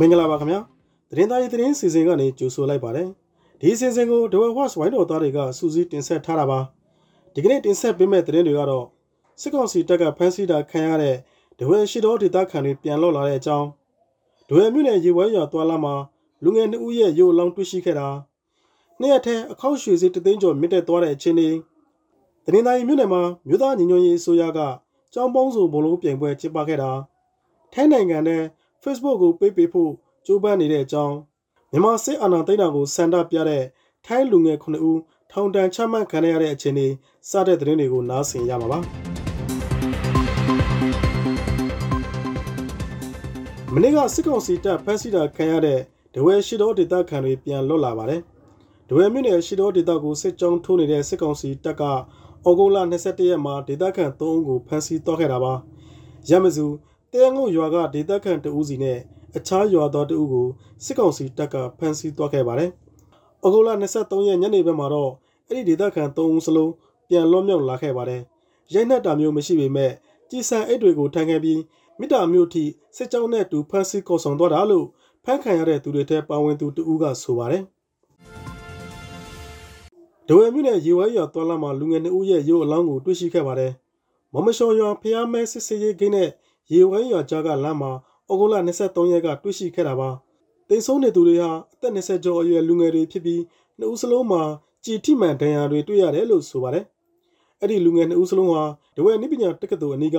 မင်္ဂလာပါခင်ဗျာသတင်းသားရေးသတင်းစီစဉ်ကနေကြိုဆိုလိုက်ပါတယ်ဒီစီစဉ်ကို The Watch ဝိုင်းတော်သားတွေကစူးစီးတင်ဆက်ထားတာပါဒီကနေ့တင်ဆက်ပေးမယ့်သတင်းတွေကတော့စစ်ကောင်စီတပ်ကဖမ်းဆီးတာခံရတဲ့ဒဝဲရှိတော်ဒေသခံတွေပြန်လော့လာတဲ့အကြောင်းဒဝဲမြို့နယ်ရေဝဲရွာသွားလာမှာလူငယ်နှစ်ဦးရဲ့ရုပ်အလောင်းတွေ့ရှိခဲ့တာနေ့ရက်ထဲအခောက်ရွှေစီတသိန်းကျော်မြင့်တက်သွားတဲ့အချိန်တွေသတင်းသားရေးမြို့နယ်မှာမြို့သားညီညွတ်ရေးအစိုးရကကြောင်းပေါင်းစုံဘလုံးပြင်ပွဲကျင်းပခဲ့တာထိုင်းနိုင်ငံနဲ့ Facebook ကိုပိတ်ပေးဖို့ကြိုးပမ်းနေတဲ့အကြောင်းမြန်မာစစ်အာဏာသိမ်းတာကိုစန္ဒပြတဲ့ထိုင်းလူငယ်9ဦးထောင်ဒဏ်ချမှတ်ခံရတဲ့အခြေအနေစတဲ့သတင်းတွေကိုနားဆင်ရမှာပါမနေ့ကစစ်ကောင်စီတပ်ဖမ်းဆီးတာခံရတဲ့ဒဝဲရှိတော်ဒေသခံတွေပြန်လွတ်လာပါတယ်ဒဝဲမြို့နယ်ရှိတော်ဒေသကိုစစ်ကြောင်းထိုးနေတဲ့စစ်ကောင်စီတပ်ကဩဂုတ်လ22ရက်မှာဒေသခံ3ဦးကိုဖမ်းဆီးသွားခဲ့တာပါရမစု တဲငုတ်ရွာကဒေသခံတဦးစီနဲ့အခြားရွာသားတဦးကိုစစ်ကောင်စီတပ်ကဖမ်းဆီးသွားခဲ့ပါတယ်။ဩဂုတ်လ23ရက်ညနေဘက်မှာတော့အဲ့ဒီဒေသခံ3ဦးစလုံးပြန်လွတ်မြောက်လာခဲ့ပါတယ်။ရိုက်နှက်တာမျိုးမရှိပေမဲ့ကြည်စံအိတ်တွေကိုထမ်းခဲ့ပြီးမိတာမျိုးထိစစ်ကြောင်းနဲ့တူဖမ်းဆီးခေါ်ဆောင်သွားတာလို့ဖမ်းခံရတဲ့သူတွေထဲပါဝင်သူတဦးကဆိုပါတယ်။ဒဝဲမြို့နယ်ရေဝဲရွာတွာလာမှာလူငယ်2ဦးရဲ့ရုပ်အလောင်းကိုတွေ့ရှိခဲ့ပါတယ်။မမရှော်ရွာဖျားမဲစစ်စေးရေးဂိတ်နဲ့ ရေဝဲရွာကြားကလမ်းမှာဩဂုတ်လ23ရက်ကတွေ့ရှိခဲ့တာပါ။တင်ဆုံးနေသူတွေဟာအသက်20ကျော်အရွယ်လူငယ်တွေဖြစ်ပြီးနှစ်ဦးစလုံးမှာကြည်ထိမှန်ဒဏ်ရာတွေတွေ့ရတယ်လို့ဆိုပါတယ်။အဲ့ဒီလူငယ်နှစ်ဦးစလုံးဟာဒဝဲနိပညာတက္ကသိုလ်အနီးက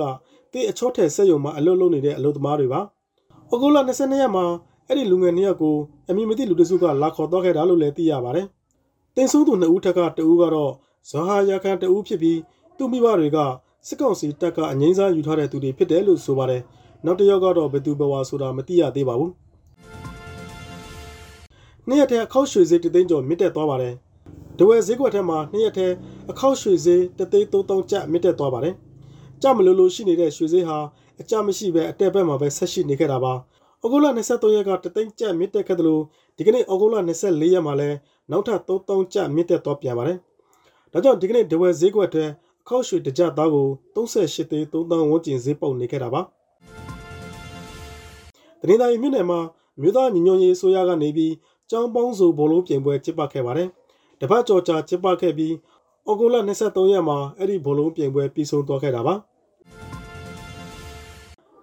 တေးအချောထည်ဆက်ယုံမှာအလုပ်လုပ်နေတဲ့အလုပ်သမားတွေပါ။ဩဂုတ်လ22ရက်မှာအဲ့ဒီလူငယ်နှစ်ယောက်ကိုအမည်မသိလူတစုကလာခေါ်တော့ခဲ့တာလို့လည်းသိရပါတယ်။တင်ဆုံးသူနှစ်ဦးထက်ကတဦးကတော့ဇောဟာရခန်တဦးဖြစ်ပြီးသူ့မိဘတွေက စစ်ကောင်စီတပ်ကအငိမ့်စားယူထားတဲ့သူတွေဖြစ်တယ်လို့ဆိုပါတယ်။နောက်တစ်ယောက်ကတော့ဘယ်သူဘဝဆိုတာမသိရသေးပါဘူးနေ့ရက်ထဲအခောက်ရွှေဈေးတသိန်းကျော်မြင့်တက်သွားပါတယ်ဒဝဲဈေးကွက်ထဲမှာနေ့ရက်ထဲအခောက်ရွှေဈေးတသိန်း3000ကျပ်မြင့်တက်သွားပါတယ်ကြမလို့လို့ရှိနေတဲ့ရွှေဈေးဟာအကြမရှိပဲအတက်ဘက်မှာပဲဆက်ရှိနေခဲ့တာပါဩဂုတ်လ23ရက်ကတသိန်းကျပ်မြင့်တက်ခဲ့တယ်လို့ဒီကနေ့ဩဂုတ်လ24ရက်မှာလည်းနောက်ထပ်3000ကျပ်မြင့်တက်သွားပြန်ပါတယ်ဒါကြောင့်ဒီကနေ့ဒဝဲဈေးကွက်ထဲအ ခောက်ရွှေတကြသားကို38သိန်း3000ဝန်းကျင်ဈေးပေါက်နေခဲ့တာပါတနင်္သာရီမြို့နယ်မှာမြို့သားညီညွတ်ရေးအစိုးရကနေပြီးကျောင်းပေါင်းစုဘောလုံးပြင်ပွဲကျင်းပခဲ့ပါတယ်။တပတ်ကျော်ကြာကျင်းပခဲ့ပြီးဩဂုတ်လ23ရက်မှာအဲ့ဒီဘောလုံးပြင်ပွဲပြီးဆုံးသွားခဲ့တာပါ။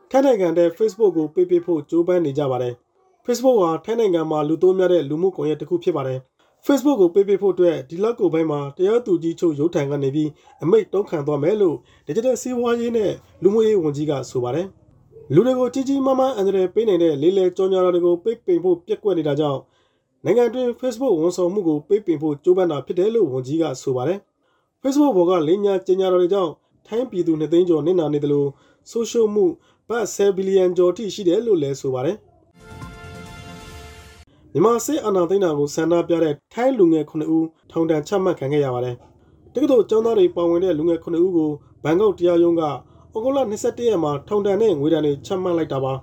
ထိုင်းနိုင်ငံတဲ့ Facebook ကိုပေးပေးဖို့ကြိုးပမ်းနေကြပါတယ်။ Facebook ဟာထိုင်းနိုင်ငံမှာလူသုံးများတဲ့လူမှုကွန်ရက်တစ်ခုဖြစ်ပါတယ်။ Facebook ကိုပေးပေးဖို့အတွက်ဒီလောက်ကိုပိုင်းမှာတရားသူကြီးချုပ်ရုံးထံကနေပြီးအမိန့်တုံးခံသွားမယ်လို့ Digital စီးပွားရေးနဲ့လူမှုရေးဝန်ကြီးကဆိုပါတယ်။လူတွေကိုကြီးကြီးမားမားအန္တရာယ်ပေးနိုင်တဲ့လေးလေကြော်ညာတွေကိုပိတ်ပင်ဖို့ပြက်ကွက်နေတာကြောင့်နိုင်ငံတွင်း Facebook ဝန်ဆောင်မှုကိုပိတ်ပင်ဖို့ကြိုးပမ်းတာဖြစ်တယ်လို့ဝန်ကြီးကဆိုပါတယ်။ Facebook ဘော်ကလင်းညာကျညာတော်တွေကြောင့်ထိုင်းပြည်သူနှစ်သိန်းကျော်နစ်နာနေတယ်လို့ဆိုရှယ်မှုဘတ်10ဘီလီယံကျော်ထိရှိတယ်လို့လည်းဆိုပါတယ်။ မြန်မာစစ်အာဏာသိမ်းတာကိုဆန္ဒပြတဲ့ထိုင်းလူငယ်9ဦးထောင်ဒဏ်ချမှတ်ခံခဲ့ရပါတယ်။တက္ကသိုလ်ကျောင်းသားတွေပါဝင်တဲ့လူငယ်9ဦးကိုဘန်ကောက်တရားရုံးကဩဂုတ်လ22ရက်မှာထောင်ဒဏ်နဲ့ငွေဒဏ်တွေချမှတ်လိုက်တာပါ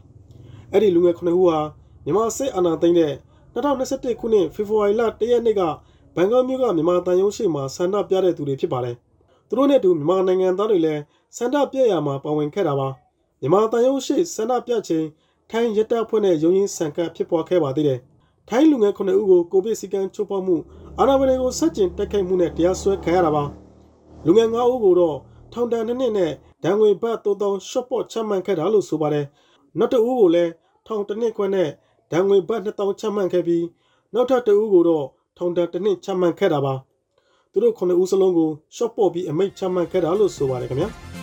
အဲ့ဒီလူငယ်9ဦးဟာမြန်မာစစ်အာဏာသိမ်းတဲ့2021ခုနှစ်ဖေဖော်ဝါရီလ1ရက်နေ့ကဘန်ကောက်မြို့ကမြန်မာတန်ယုံရှိမှာဆန္ဒပြတဲ့သူတွေဖြစ်ပါတယ်သူတို့နဲ့တူမြန်မာနိုင်ငံသားတွေလည်းဆန္ဒပြရမှာပါဝင်ခဲ့တာပါမြန်မာတန်ယုံရှိဆန္ဒပြချိန်ထိုင်းရတပ်ဖွဲ့နဲ့ရုံးရင်းဆန်ကပ်ဖြစ်ပွားခဲ့ပါသေးတယ် ထိုင်းလူငယ်9ဦးကိုကိုဗစ်စည်းကမ်းချိုးဖောက်မှုအာဏာပိုင်တွေကိုဆက်ကျင်တိုက်ခိုက်မှုနဲ့တရားစွဲခံရတာပါလူငယ်9ဦးကိုတော့ထောင်ဒဏ်နှစ်နှစ်နဲ့ဒဏ်ငွေဘတ်3000ရှော့ပေါ့ချမှတ်ခဲ့တာလို့ဆိုပါတယ်။နောက်တဦးကိုလည်းထောင်တစ်နှစ်ခွဲနဲ့ဒဏ်ငွေဘတ်2000ချမှတ်ခဲ့ပြီးနောက်ထပ်တဦးကိုတော့ထောင်ဒဏ်တစ်နှစ်ချမှတ်ခဲ့တာပါ။သူတို့ခုနှစ်ဦးစလုံးကိုရှော့ပေါ့ပြီးအမိန့်ချမှတ်ခဲ့တာလို့ဆိုပါတယ်ခင်ဗျာ။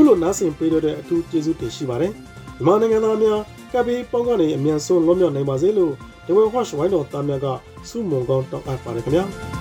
ခုလိုနားဆင်ပေးတဲ့အထူးကျေးဇူးတင်ရှိပါတယ်။မြန်မာနိုင်ငံသားများကပ်ပြီးပေါင်းကနေအမြန်ဆုံးလွတ်မြောက်နိုင်ပါစေလို့ဒဝဲဟော့ရှ်ဝိုင်းတော်သားများကစုမုံကောင်းတောင်းအပ်ပါတယ်ခင်ဗျာ။